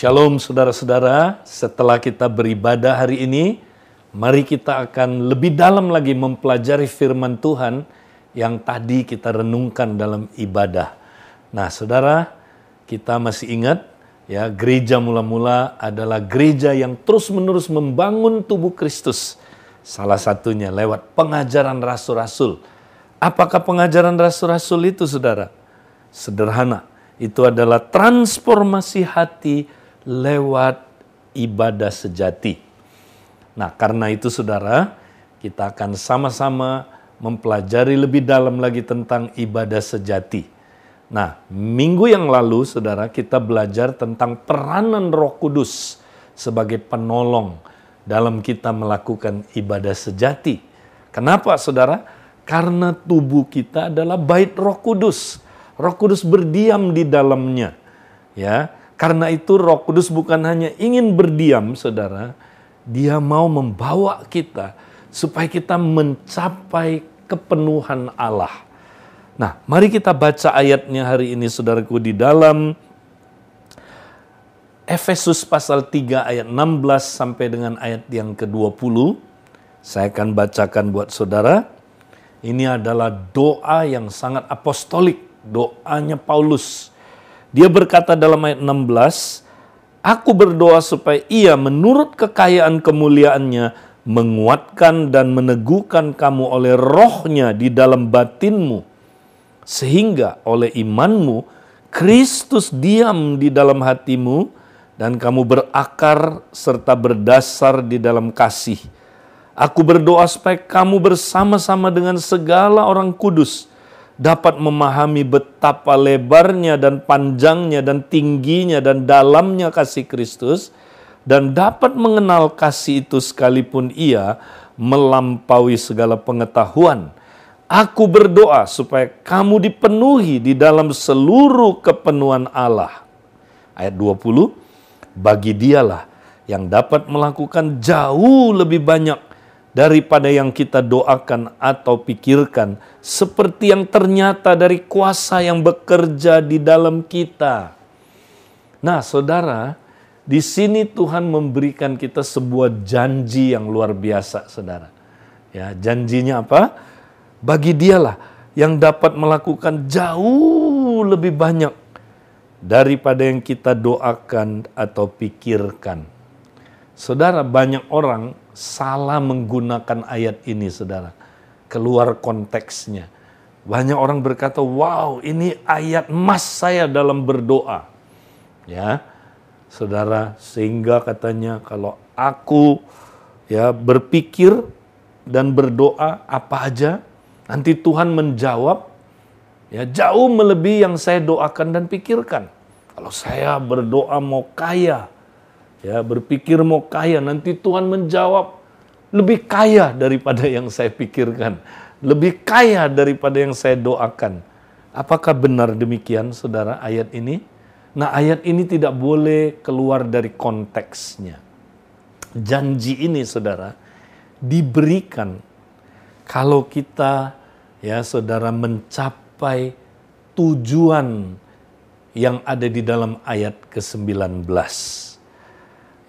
Shalom saudara-saudara, setelah kita beribadah hari ini, mari kita akan lebih dalam lagi mempelajari firman Tuhan yang tadi kita renungkan dalam ibadah. Nah saudara, kita masih ingat ya gereja mula-mula adalah gereja yang terus-menerus membangun tubuh Kristus. Salah satunya lewat pengajaran rasul-rasul. Apakah pengajaran rasul-rasul itu saudara? Sederhana, itu adalah transformasi hati lewat ibadah sejati. Nah, karena itu saudara, kita akan sama-sama mempelajari lebih dalam lagi tentang ibadah sejati. Nah, minggu yang lalu saudara kita belajar tentang peranan Roh Kudus sebagai penolong dalam kita melakukan ibadah sejati. Kenapa saudara? Karena tubuh kita adalah bait Roh Kudus. Roh Kudus berdiam di dalamnya. Ya, karena itu Roh Kudus bukan hanya ingin berdiam, saudara, dia mau membawa kita supaya kita mencapai kepenuhan Allah. Nah, mari kita baca ayatnya hari ini, saudaraku, di dalam Efesus pasal 3 ayat 16 sampai dengan ayat yang ke-20. Saya akan bacakan buat saudara. Ini adalah doa yang sangat apostolik, doanya Paulus dia berkata dalam ayat 16, Aku berdoa supaya ia menurut kekayaan kemuliaannya menguatkan dan meneguhkan kamu oleh rohnya di dalam batinmu. Sehingga oleh imanmu, Kristus diam di dalam hatimu dan kamu berakar serta berdasar di dalam kasih. Aku berdoa supaya kamu bersama-sama dengan segala orang kudus dapat memahami betapa lebarnya dan panjangnya dan tingginya dan dalamnya kasih Kristus dan dapat mengenal kasih itu sekalipun ia melampaui segala pengetahuan. Aku berdoa supaya kamu dipenuhi di dalam seluruh kepenuhan Allah. Ayat 20, bagi dialah yang dapat melakukan jauh lebih banyak daripada yang kita doakan atau pikirkan, seperti yang ternyata dari kuasa yang bekerja di dalam kita. Nah, saudara, di sini Tuhan memberikan kita sebuah janji yang luar biasa, saudara. Ya, janjinya apa? Bagi dialah yang dapat melakukan jauh lebih banyak daripada yang kita doakan atau pikirkan. Saudara, banyak orang salah menggunakan ayat ini, saudara. Keluar konteksnya. Banyak orang berkata, wow ini ayat emas saya dalam berdoa. Ya, saudara, sehingga katanya kalau aku ya berpikir dan berdoa apa aja, nanti Tuhan menjawab ya jauh melebihi yang saya doakan dan pikirkan. Kalau saya berdoa mau kaya, ya berpikir mau kaya nanti Tuhan menjawab lebih kaya daripada yang saya pikirkan. Lebih kaya daripada yang saya doakan. Apakah benar demikian saudara ayat ini? Nah ayat ini tidak boleh keluar dari konteksnya. Janji ini saudara diberikan kalau kita ya saudara mencapai tujuan yang ada di dalam ayat ke-19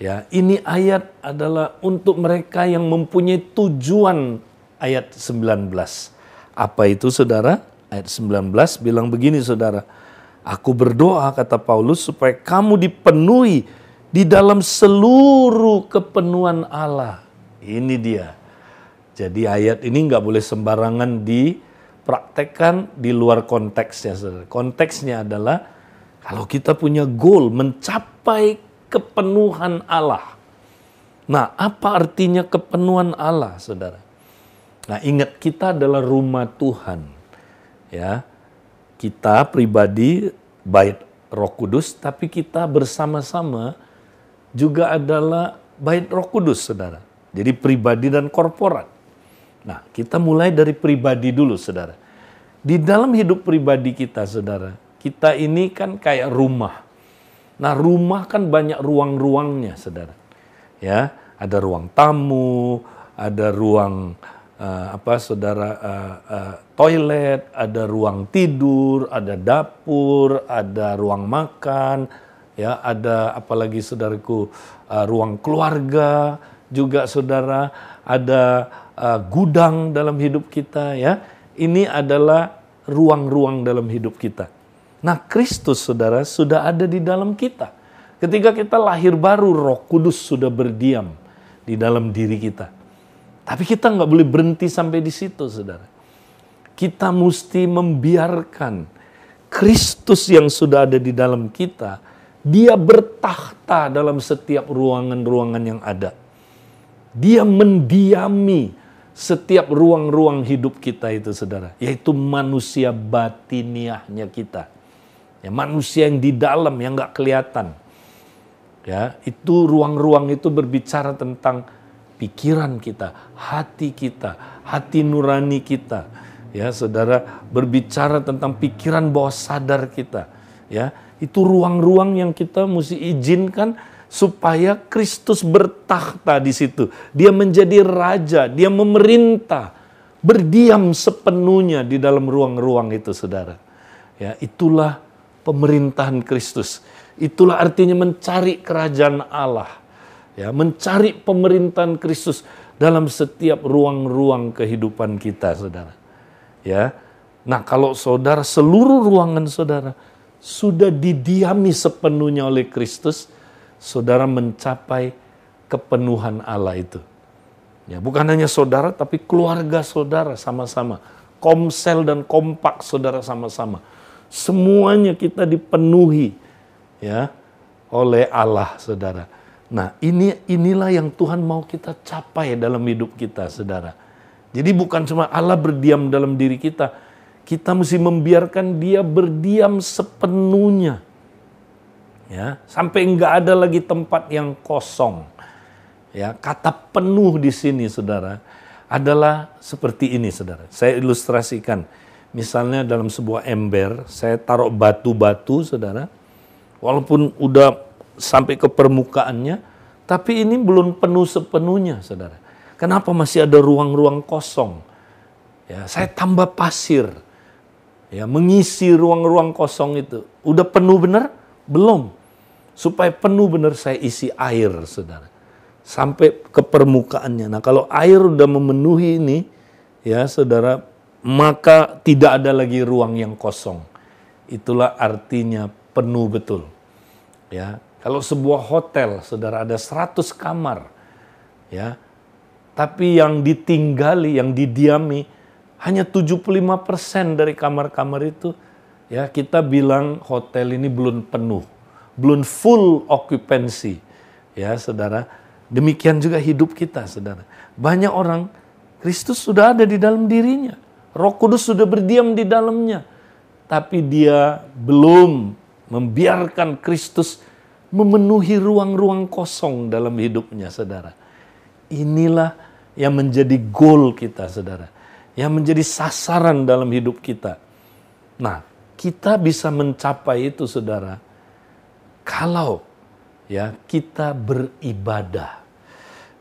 Ya, ini ayat adalah untuk mereka yang mempunyai tujuan ayat 19. Apa itu Saudara? Ayat 19 bilang begini Saudara. Aku berdoa kata Paulus supaya kamu dipenuhi di dalam seluruh kepenuhan Allah. Ini dia. Jadi ayat ini nggak boleh sembarangan dipraktekkan di luar konteksnya. Konteksnya adalah kalau kita punya goal mencapai kepenuhan Allah. Nah, apa artinya kepenuhan Allah, saudara? Nah, ingat kita adalah rumah Tuhan. Ya, kita pribadi bait Roh Kudus, tapi kita bersama-sama juga adalah bait Roh Kudus, saudara. Jadi pribadi dan korporat. Nah, kita mulai dari pribadi dulu, saudara. Di dalam hidup pribadi kita, saudara, kita ini kan kayak rumah. Nah, rumah kan banyak ruang-ruangnya, Saudara. Ya, ada ruang tamu, ada ruang uh, apa Saudara uh, uh, toilet, ada ruang tidur, ada dapur, ada ruang makan, ya ada apalagi saudaraku uh, ruang keluarga juga saudara ada uh, gudang dalam hidup kita ya ini adalah ruang-ruang dalam hidup kita nah Kristus saudara sudah ada di dalam kita ketika kita lahir baru Roh Kudus sudah berdiam di dalam diri kita tapi kita nggak boleh berhenti sampai di situ saudara kita mesti membiarkan Kristus yang sudah ada di dalam kita dia bertakhta dalam setiap ruangan-ruangan yang ada. Dia mendiami setiap ruang-ruang hidup kita itu saudara. Yaitu manusia batiniahnya kita. Ya, manusia yang di dalam yang nggak kelihatan. Ya, itu ruang-ruang itu berbicara tentang pikiran kita, hati kita, hati nurani kita. Ya, saudara berbicara tentang pikiran bawah sadar kita. Ya, itu ruang-ruang yang kita mesti izinkan supaya Kristus bertakhta di situ. Dia menjadi raja, dia memerintah, berdiam sepenuhnya di dalam ruang-ruang itu, Saudara. Ya, itulah pemerintahan Kristus. Itulah artinya mencari kerajaan Allah. Ya, mencari pemerintahan Kristus dalam setiap ruang-ruang kehidupan kita, Saudara. Ya. Nah, kalau Saudara seluruh ruangan Saudara sudah didiami sepenuhnya oleh Kristus, saudara mencapai kepenuhan Allah itu. Ya, bukan hanya saudara, tapi keluarga saudara sama-sama. Komsel dan kompak saudara sama-sama. Semuanya kita dipenuhi ya oleh Allah, saudara. Nah, ini inilah yang Tuhan mau kita capai dalam hidup kita, saudara. Jadi bukan cuma Allah berdiam dalam diri kita, kita mesti membiarkan dia berdiam sepenuhnya. Ya, sampai enggak ada lagi tempat yang kosong. Ya, kata penuh di sini Saudara adalah seperti ini Saudara. Saya ilustrasikan. Misalnya dalam sebuah ember, saya taruh batu-batu Saudara. Walaupun udah sampai ke permukaannya, tapi ini belum penuh sepenuhnya Saudara. Kenapa masih ada ruang-ruang kosong? Ya, saya tambah pasir ya mengisi ruang-ruang kosong itu. Udah penuh benar? Belum. Supaya penuh benar saya isi air, Saudara. Sampai ke permukaannya. Nah, kalau air udah memenuhi ini, ya Saudara, maka tidak ada lagi ruang yang kosong. Itulah artinya penuh betul. Ya, kalau sebuah hotel, Saudara ada 100 kamar, ya. Tapi yang ditinggali, yang didiami hanya 75% dari kamar-kamar itu ya kita bilang hotel ini belum penuh, belum full occupancy. Ya, Saudara. Demikian juga hidup kita, Saudara. Banyak orang Kristus sudah ada di dalam dirinya. Roh Kudus sudah berdiam di dalamnya. Tapi dia belum membiarkan Kristus memenuhi ruang-ruang kosong dalam hidupnya, Saudara. Inilah yang menjadi goal kita, Saudara yang menjadi sasaran dalam hidup kita. Nah, kita bisa mencapai itu Saudara kalau ya kita beribadah.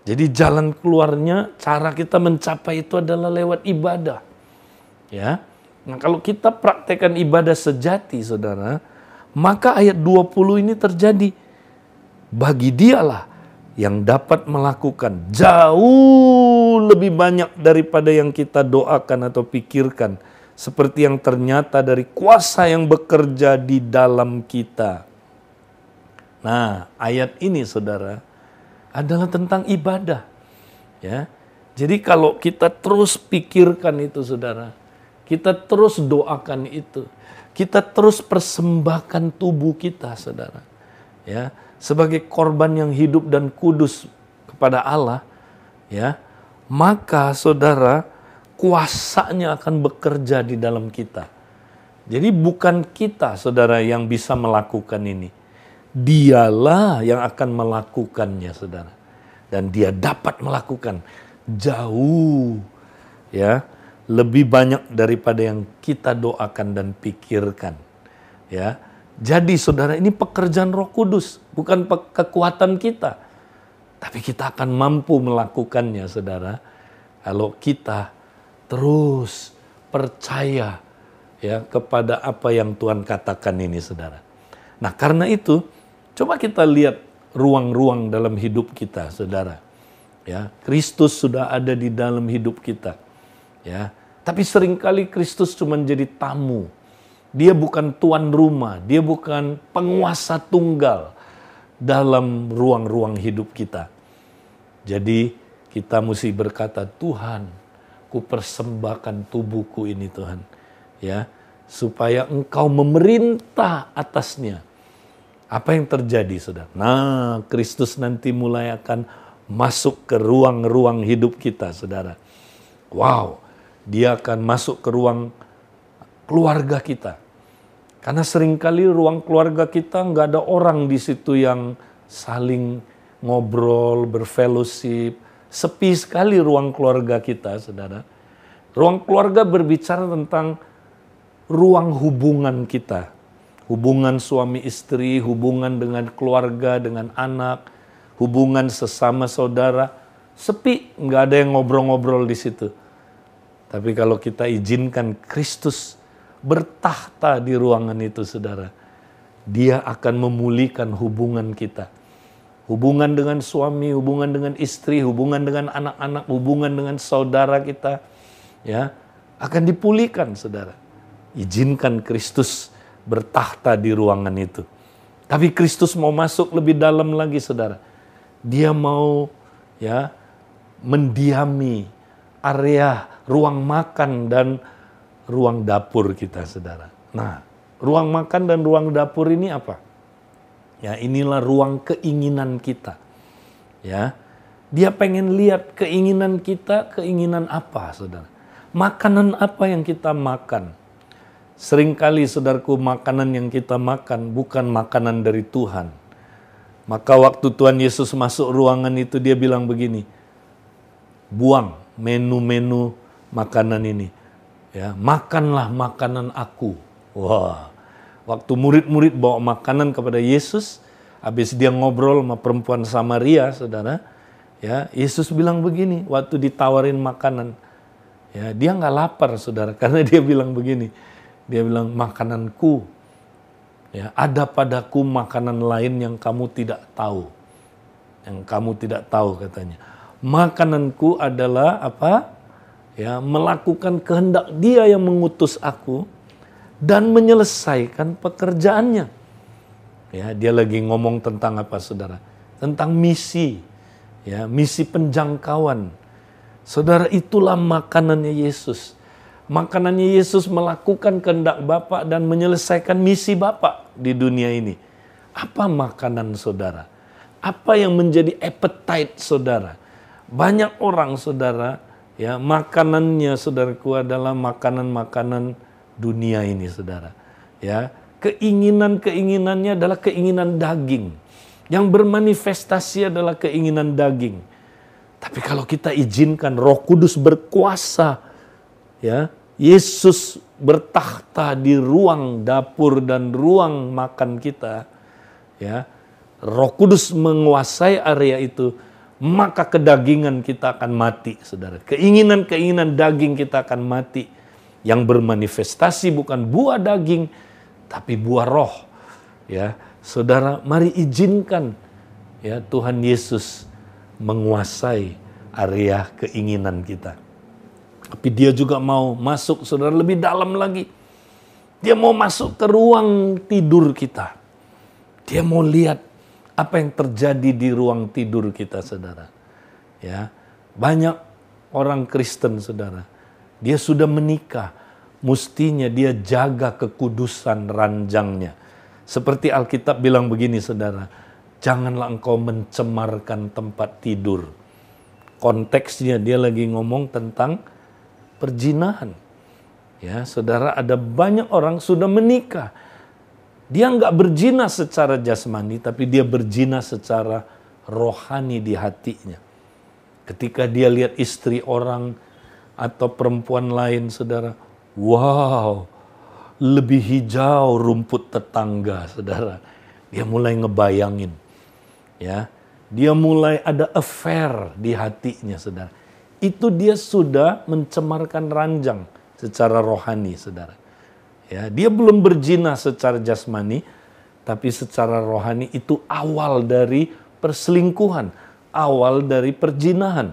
Jadi jalan keluarnya cara kita mencapai itu adalah lewat ibadah. Ya. Nah, kalau kita praktekkan ibadah sejati Saudara, maka ayat 20 ini terjadi. Bagi dialah yang dapat melakukan jauh lebih banyak daripada yang kita doakan atau pikirkan, seperti yang ternyata dari kuasa yang bekerja di dalam kita. Nah, ayat ini Saudara adalah tentang ibadah. Ya. Jadi kalau kita terus pikirkan itu Saudara, kita terus doakan itu, kita terus persembahkan tubuh kita Saudara. Ya sebagai korban yang hidup dan kudus kepada Allah, ya, maka saudara kuasanya akan bekerja di dalam kita. Jadi bukan kita saudara yang bisa melakukan ini. Dialah yang akan melakukannya saudara. Dan dia dapat melakukan jauh ya lebih banyak daripada yang kita doakan dan pikirkan. Ya, jadi saudara ini pekerjaan roh kudus, bukan kekuatan kita. Tapi kita akan mampu melakukannya saudara. Kalau kita terus percaya ya kepada apa yang Tuhan katakan ini saudara. Nah karena itu Coba kita lihat ruang-ruang dalam hidup kita, saudara. Ya, Kristus sudah ada di dalam hidup kita. Ya, tapi sering kali Kristus cuma jadi tamu. Dia bukan tuan rumah, dia bukan penguasa tunggal dalam ruang-ruang hidup kita. Jadi kita mesti berkata, Tuhan, ku persembahkan tubuhku ini Tuhan. Ya, supaya engkau memerintah atasnya. Apa yang terjadi, saudara? Nah, Kristus nanti mulai akan masuk ke ruang-ruang hidup kita, saudara. Wow, dia akan masuk ke ruang keluarga kita. Karena sering kali ruang keluarga kita nggak ada orang di situ yang saling ngobrol, berfellowship. Sepi sekali ruang keluarga kita, saudara. Ruang keluarga berbicara tentang ruang hubungan kita. Hubungan suami istri, hubungan dengan keluarga, dengan anak, hubungan sesama saudara. Sepi, nggak ada yang ngobrol-ngobrol di situ. Tapi kalau kita izinkan Kristus bertahta di ruangan itu, saudara, Dia akan memulihkan hubungan kita. Hubungan dengan suami, hubungan dengan istri, hubungan dengan anak-anak, hubungan dengan saudara kita, ya akan dipulihkan, saudara. Izinkan Kristus bertahta di ruangan itu. Tapi Kristus mau masuk lebih dalam lagi, saudara. Dia mau ya mendiami area ruang makan dan ruang dapur kita, saudara. Nah, ruang makan dan ruang dapur ini apa? Ya, inilah ruang keinginan kita. Ya, dia pengen lihat keinginan kita, keinginan apa, saudara? Makanan apa yang kita makan? Seringkali saudaraku makanan yang kita makan bukan makanan dari Tuhan. Maka waktu Tuhan Yesus masuk ruangan itu dia bilang begini, buang menu-menu makanan ini. Ya, makanlah makanan aku. Wah, waktu murid-murid bawa makanan kepada Yesus, habis dia ngobrol sama perempuan Samaria, saudara, ya Yesus bilang begini waktu ditawarin makanan, ya dia nggak lapar, saudara, karena dia bilang begini, dia bilang, makananku, ya ada padaku makanan lain yang kamu tidak tahu. Yang kamu tidak tahu katanya. Makananku adalah apa? Ya, melakukan kehendak dia yang mengutus aku dan menyelesaikan pekerjaannya. Ya, dia lagi ngomong tentang apa saudara? Tentang misi. Ya, misi penjangkauan. Saudara itulah makanannya Yesus makanannya Yesus melakukan kehendak Bapa dan menyelesaikan misi Bapa di dunia ini. Apa makanan saudara? Apa yang menjadi appetite saudara? Banyak orang saudara, ya makanannya saudaraku adalah makanan-makanan dunia ini saudara. Ya, keinginan-keinginannya adalah keinginan daging. Yang bermanifestasi adalah keinginan daging. Tapi kalau kita izinkan Roh Kudus berkuasa, ya, Yesus bertakhta di ruang dapur dan ruang makan kita, ya, Roh Kudus menguasai area itu, maka kedagingan kita akan mati, saudara. Keinginan-keinginan daging kita akan mati. Yang bermanifestasi bukan buah daging, tapi buah roh. Ya, saudara, mari izinkan ya Tuhan Yesus menguasai area keinginan kita. Tapi dia juga mau masuk saudara lebih dalam lagi. Dia mau masuk ke ruang tidur kita. Dia mau lihat apa yang terjadi di ruang tidur kita saudara. Ya, banyak orang Kristen saudara. Dia sudah menikah, mestinya dia jaga kekudusan ranjangnya. Seperti Alkitab bilang begini saudara, janganlah engkau mencemarkan tempat tidur. Konteksnya dia lagi ngomong tentang perjinahan. Ya, saudara, ada banyak orang sudah menikah. Dia nggak berzina secara jasmani, tapi dia berzina secara rohani di hatinya. Ketika dia lihat istri orang atau perempuan lain, saudara, wow, lebih hijau rumput tetangga, saudara. Dia mulai ngebayangin, ya, dia mulai ada affair di hatinya, saudara itu dia sudah mencemarkan ranjang secara rohani, saudara. Ya, dia belum berzina secara jasmani, Tapi secara rohani itu awal dari perselingkuhan, awal dari perjinahan.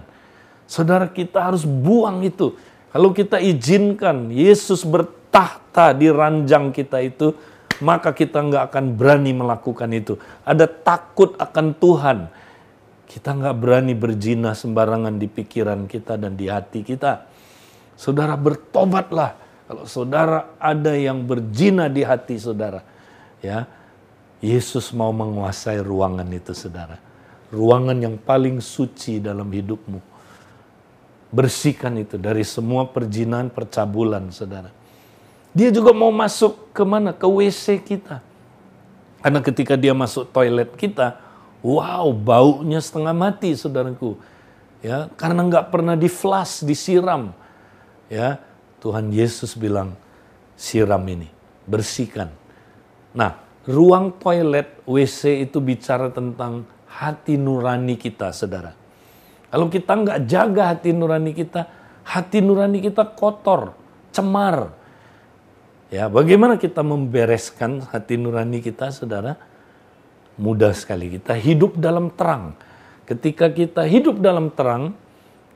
Saudara kita harus buang itu. Kalau kita izinkan Yesus bertahta di ranjang kita itu, maka kita nggak akan berani melakukan itu. Ada takut akan Tuhan. Kita nggak berani berzina sembarangan di pikiran kita dan di hati kita. Saudara bertobatlah. Kalau saudara ada yang berzina di hati saudara, ya Yesus mau menguasai ruangan itu saudara. Ruangan yang paling suci dalam hidupmu. Bersihkan itu dari semua perjinahan, percabulan saudara. Dia juga mau masuk ke mana? Ke WC kita. Karena ketika dia masuk toilet kita, wow, baunya setengah mati, saudaraku. Ya, karena nggak pernah di flush, disiram. Ya, Tuhan Yesus bilang, siram ini, bersihkan. Nah, ruang toilet WC itu bicara tentang hati nurani kita, saudara. Kalau kita nggak jaga hati nurani kita, hati nurani kita kotor, cemar, Ya, bagaimana kita membereskan hati nurani kita, saudara? Mudah sekali kita hidup dalam terang. Ketika kita hidup dalam terang,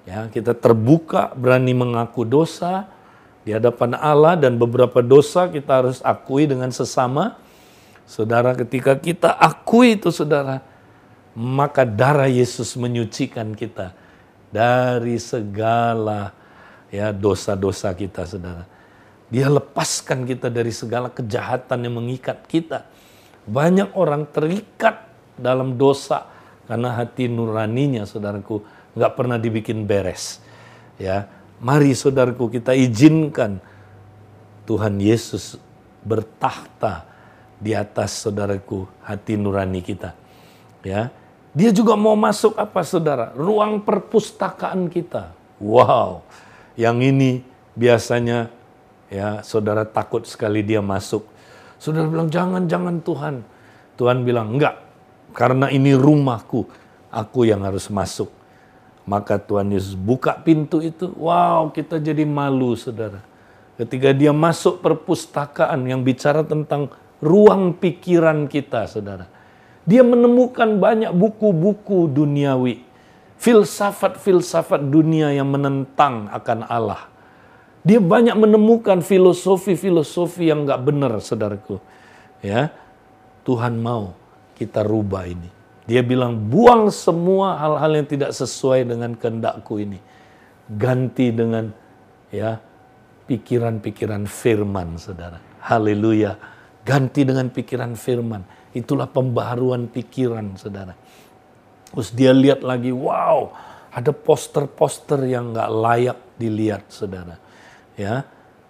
ya kita terbuka, berani mengaku dosa di hadapan Allah dan beberapa dosa kita harus akui dengan sesama. Saudara, ketika kita akui itu, saudara, maka darah Yesus menyucikan kita dari segala ya dosa-dosa kita, saudara. Dia lepaskan kita dari segala kejahatan yang mengikat kita. Banyak orang terikat dalam dosa karena hati nuraninya, saudaraku, nggak pernah dibikin beres. Ya, mari saudaraku kita izinkan Tuhan Yesus bertahta di atas saudaraku hati nurani kita. Ya, dia juga mau masuk apa saudara? Ruang perpustakaan kita. Wow, yang ini biasanya Ya, saudara takut sekali dia masuk. Saudara bilang, jangan, jangan Tuhan. Tuhan bilang, enggak. Karena ini rumahku, aku yang harus masuk. Maka Tuhan Yesus buka pintu itu. Wow, kita jadi malu, saudara. Ketika dia masuk perpustakaan yang bicara tentang ruang pikiran kita, saudara. Dia menemukan banyak buku-buku duniawi. Filsafat-filsafat dunia yang menentang akan Allah dia banyak menemukan filosofi-filosofi yang nggak benar, saudaraku. Ya, Tuhan mau kita rubah ini. Dia bilang buang semua hal-hal yang tidak sesuai dengan kehendakku ini. Ganti dengan ya pikiran-pikiran firman, saudara. Haleluya. Ganti dengan pikiran firman. Itulah pembaharuan pikiran, saudara. Terus dia lihat lagi, wow, ada poster-poster yang nggak layak dilihat, saudara ya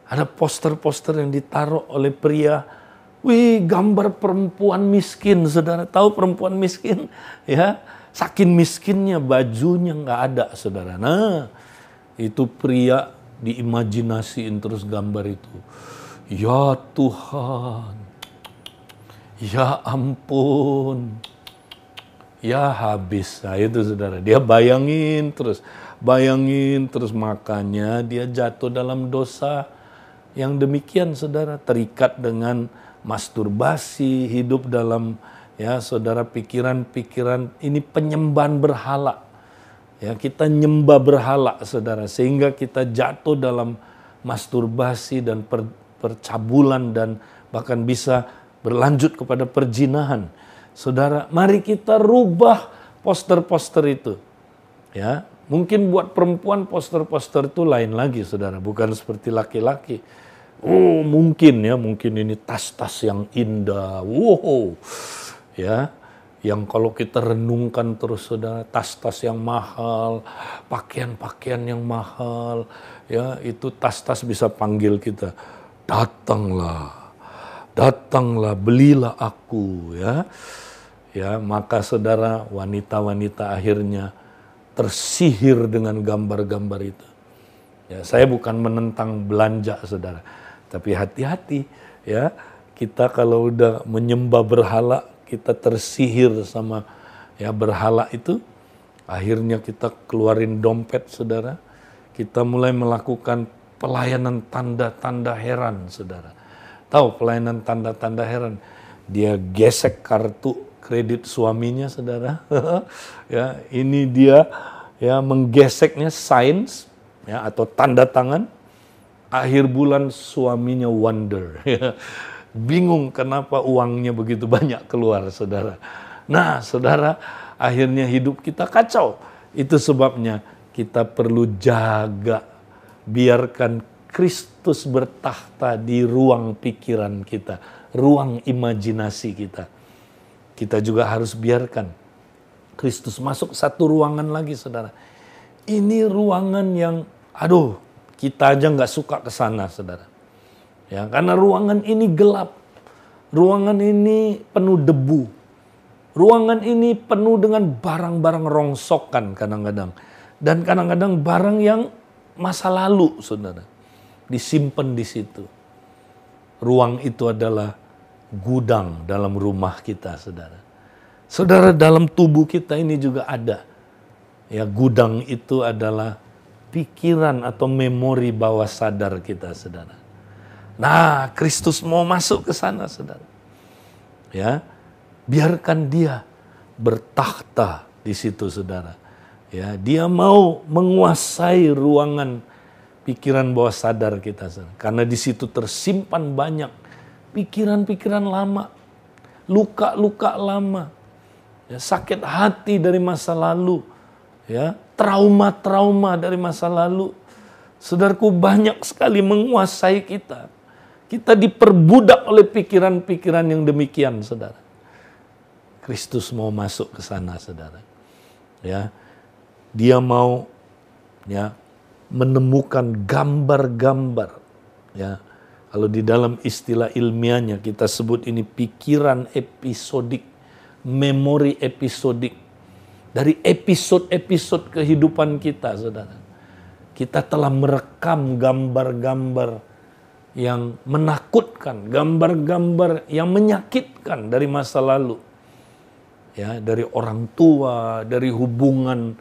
ada poster-poster yang ditaruh oleh pria wih gambar perempuan miskin saudara. Tahu perempuan miskin? Ya saking miskinnya bajunya nggak ada saudara. Nah itu pria diimajinasiin terus gambar itu. Ya Tuhan ya ampun. Ya habis. Nah itu saudara. Dia bayangin terus Bayangin terus. Makannya dia jatuh dalam dosa yang demikian saudara. Terikat dengan masturbasi hidup dalam ya saudara pikiran-pikiran ini penyembahan berhala ya kita nyembah berhala saudara sehingga kita jatuh dalam masturbasi dan per, percabulan dan bahkan bisa berlanjut kepada perjinahan saudara mari kita rubah poster-poster itu ya Mungkin buat perempuan poster-poster itu lain lagi, saudara. Bukan seperti laki-laki. Oh, mungkin ya, mungkin ini tas-tas yang indah. Wow, ya, yang kalau kita renungkan terus, saudara, tas-tas yang mahal, pakaian-pakaian yang mahal, ya, itu tas-tas bisa panggil kita. Datanglah, datanglah, belilah aku, ya. Ya, maka saudara, wanita-wanita akhirnya tersihir dengan gambar-gambar itu. Ya, saya bukan menentang belanja, saudara, tapi hati-hati ya. Kita kalau udah menyembah berhala, kita tersihir sama ya berhala itu, akhirnya kita keluarin dompet, saudara. Kita mulai melakukan pelayanan tanda-tanda heran, saudara. Tahu pelayanan tanda-tanda heran? dia gesek kartu kredit suaminya, saudara. ya, ini dia ya menggeseknya sains ya atau tanda tangan. Akhir bulan suaminya wonder. Bingung kenapa uangnya begitu banyak keluar, saudara. Nah, saudara, akhirnya hidup kita kacau. Itu sebabnya kita perlu jaga, biarkan Kristus bertahta di ruang pikiran kita, ruang imajinasi kita. Kita juga harus biarkan Kristus masuk satu ruangan lagi, saudara. Ini ruangan yang, aduh, kita aja nggak suka ke sana, saudara. Ya, karena ruangan ini gelap, ruangan ini penuh debu, ruangan ini penuh dengan barang-barang rongsokan kadang-kadang, dan kadang-kadang barang yang masa lalu, saudara disimpan di situ. Ruang itu adalah gudang dalam rumah kita, saudara. Saudara, dalam tubuh kita ini juga ada. Ya, gudang itu adalah pikiran atau memori bawah sadar kita, saudara. Nah, Kristus mau masuk ke sana, saudara. Ya, biarkan dia bertakhta di situ, saudara. Ya, dia mau menguasai ruangan pikiran bawah sadar kita. Karena di situ tersimpan banyak pikiran-pikiran lama, luka-luka lama, ya, sakit hati dari masa lalu, ya, trauma-trauma dari masa lalu. Saudaraku banyak sekali menguasai kita. Kita diperbudak oleh pikiran-pikiran yang demikian, saudara. Kristus mau masuk ke sana, saudara. Ya, dia mau ya menemukan gambar-gambar ya kalau di dalam istilah ilmiahnya kita sebut ini pikiran episodik memori episodik dari episode-episode kehidupan kita saudara. Kita telah merekam gambar-gambar yang menakutkan gambar-gambar yang menyakitkan dari masa lalu. Ya dari orang tua dari hubungan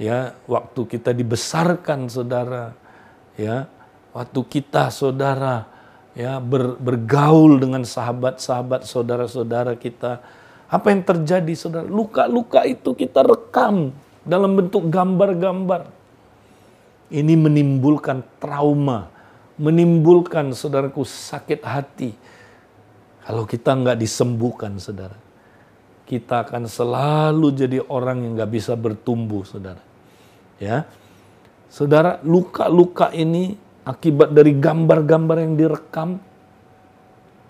ya waktu kita dibesarkan saudara. Ya waktu kita saudara ya ber, bergaul dengan sahabat-sahabat saudara-saudara kita apa yang terjadi saudara luka-luka itu kita rekam dalam bentuk gambar-gambar ini menimbulkan trauma menimbulkan saudaraku sakit hati kalau kita nggak disembuhkan saudara kita akan selalu jadi orang yang nggak bisa bertumbuh, saudara. Ya, saudara, luka-luka ini akibat dari gambar-gambar yang direkam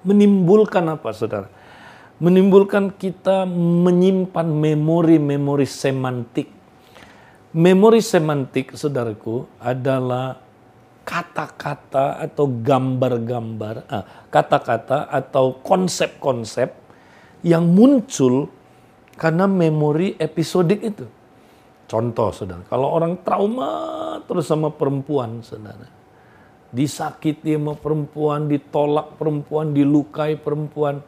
menimbulkan apa, saudara? Menimbulkan kita menyimpan memori-memori semantik. Memori semantik, saudaraku, adalah kata-kata atau gambar-gambar, ah, kata-kata atau konsep-konsep yang muncul karena memori episodik itu. Contoh, saudara, kalau orang trauma terus sama perempuan, saudara, disakiti sama perempuan, ditolak perempuan, dilukai perempuan,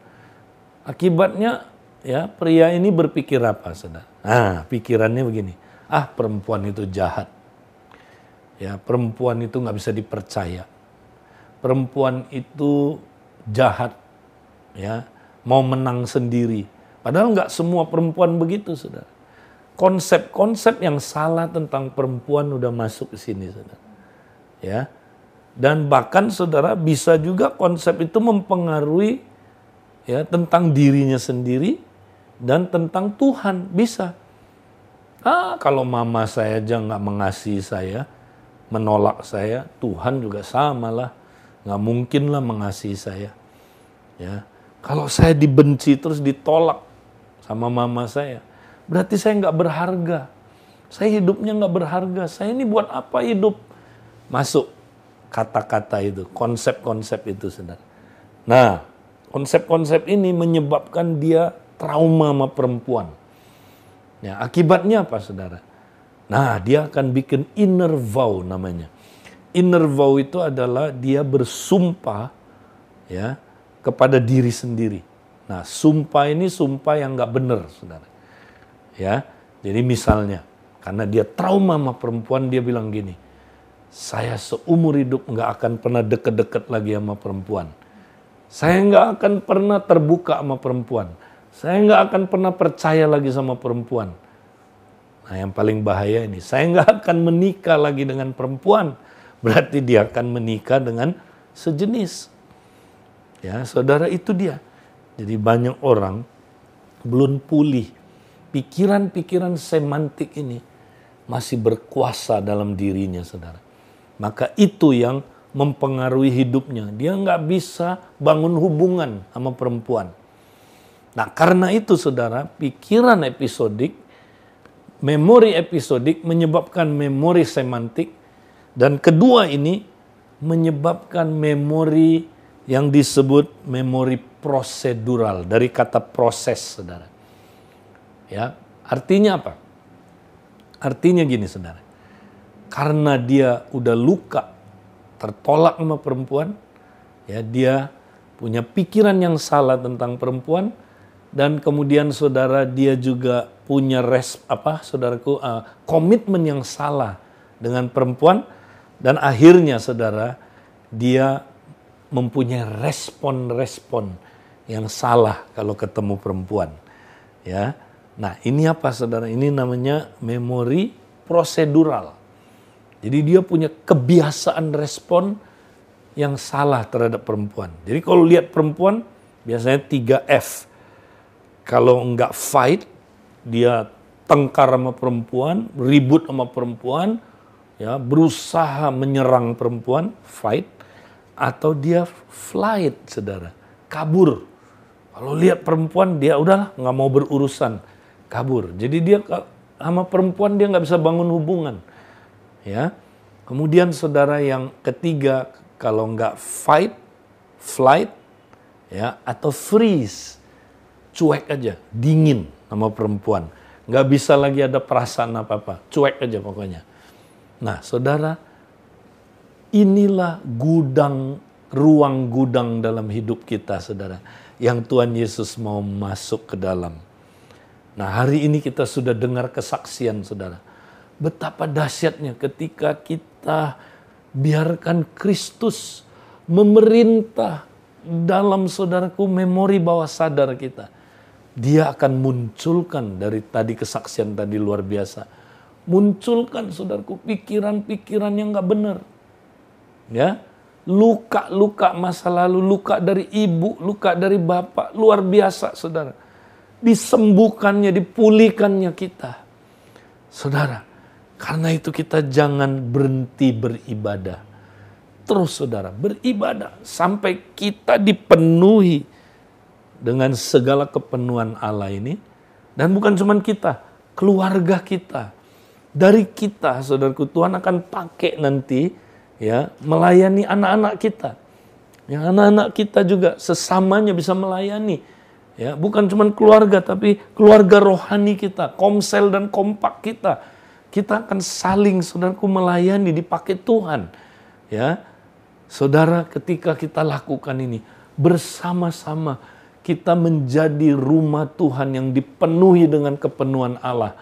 akibatnya ya pria ini berpikir apa, saudara? Ah, pikirannya begini, ah perempuan itu jahat, ya perempuan itu nggak bisa dipercaya, perempuan itu jahat, ya mau menang sendiri. Padahal nggak semua perempuan begitu, saudara. Konsep-konsep yang salah tentang perempuan udah masuk ke sini, saudara. Ya, dan bahkan saudara bisa juga konsep itu mempengaruhi ya tentang dirinya sendiri dan tentang Tuhan bisa. Ah, kalau mama saya aja nggak mengasihi saya, menolak saya, Tuhan juga sama lah, nggak mungkin lah mengasihi saya. Ya, kalau saya dibenci terus ditolak sama mama saya, berarti saya nggak berharga. Saya hidupnya nggak berharga. Saya ini buat apa hidup? Masuk kata-kata itu, konsep-konsep itu, saudara. Nah, konsep-konsep ini menyebabkan dia trauma sama perempuan. Ya, akibatnya apa, saudara? Nah, dia akan bikin inner vow namanya. Inner vow itu adalah dia bersumpah, ya, kepada diri sendiri. Nah, sumpah ini sumpah yang nggak benar, saudara. Ya, jadi misalnya, karena dia trauma sama perempuan, dia bilang gini, saya seumur hidup nggak akan pernah deket-deket lagi sama perempuan. Saya nggak akan pernah terbuka sama perempuan. Saya nggak akan pernah percaya lagi sama perempuan. Nah yang paling bahaya ini, saya nggak akan menikah lagi dengan perempuan. Berarti dia akan menikah dengan sejenis. Ya, saudara itu dia. Jadi banyak orang belum pulih. Pikiran-pikiran semantik ini masih berkuasa dalam dirinya, saudara. Maka itu yang mempengaruhi hidupnya. Dia nggak bisa bangun hubungan sama perempuan. Nah karena itu saudara, pikiran episodik, memori episodik menyebabkan memori semantik, dan kedua ini menyebabkan memori yang disebut memori prosedural dari kata proses, saudara. Ya, artinya apa? Artinya gini, saudara. Karena dia udah luka, tertolak sama perempuan, ya dia punya pikiran yang salah tentang perempuan, dan kemudian saudara dia juga punya res apa saudaraku uh, komitmen yang salah dengan perempuan dan akhirnya saudara dia mempunyai respon-respon yang salah kalau ketemu perempuan. Ya. Nah, ini apa Saudara? Ini namanya memori prosedural. Jadi dia punya kebiasaan respon yang salah terhadap perempuan. Jadi kalau lihat perempuan biasanya 3F. Kalau enggak fight, dia tengkar sama perempuan, ribut sama perempuan, ya, berusaha menyerang perempuan, fight atau dia flight, saudara, kabur. Kalau lihat perempuan dia udahlah nggak mau berurusan, kabur. Jadi dia sama perempuan dia nggak bisa bangun hubungan, ya. Kemudian saudara yang ketiga kalau nggak fight, flight, ya atau freeze, cuek aja, dingin sama perempuan, nggak bisa lagi ada perasaan apa apa, cuek aja pokoknya. Nah, saudara, Inilah gudang, ruang gudang dalam hidup kita, saudara. Yang Tuhan Yesus mau masuk ke dalam. Nah hari ini kita sudah dengar kesaksian, saudara. Betapa dahsyatnya ketika kita biarkan Kristus memerintah dalam saudaraku memori bawah sadar kita. Dia akan munculkan dari tadi kesaksian tadi luar biasa. Munculkan saudaraku pikiran-pikiran yang gak benar ya luka-luka masa lalu, luka dari ibu, luka dari bapak, luar biasa saudara. Disembuhkannya, dipulihkannya kita. Saudara, karena itu kita jangan berhenti beribadah. Terus saudara, beribadah sampai kita dipenuhi dengan segala kepenuhan Allah ini. Dan bukan cuma kita, keluarga kita. Dari kita, saudaraku, Tuhan akan pakai nanti ya melayani anak-anak kita. Yang anak-anak kita juga sesamanya bisa melayani. Ya, bukan cuma keluarga tapi keluarga rohani kita, komsel dan kompak kita. Kita akan saling saudaraku melayani dipakai Tuhan. Ya. Saudara, ketika kita lakukan ini bersama-sama kita menjadi rumah Tuhan yang dipenuhi dengan kepenuhan Allah.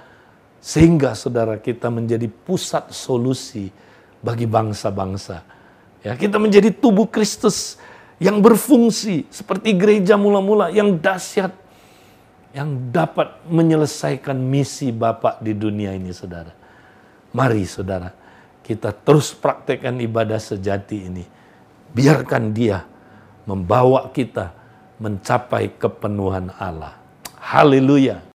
Sehingga saudara kita menjadi pusat solusi bagi bangsa-bangsa. Ya, kita menjadi tubuh Kristus yang berfungsi seperti gereja mula-mula yang dahsyat yang dapat menyelesaikan misi Bapak di dunia ini, Saudara. Mari, Saudara, kita terus praktekkan ibadah sejati ini. Biarkan Dia membawa kita mencapai kepenuhan Allah. Haleluya.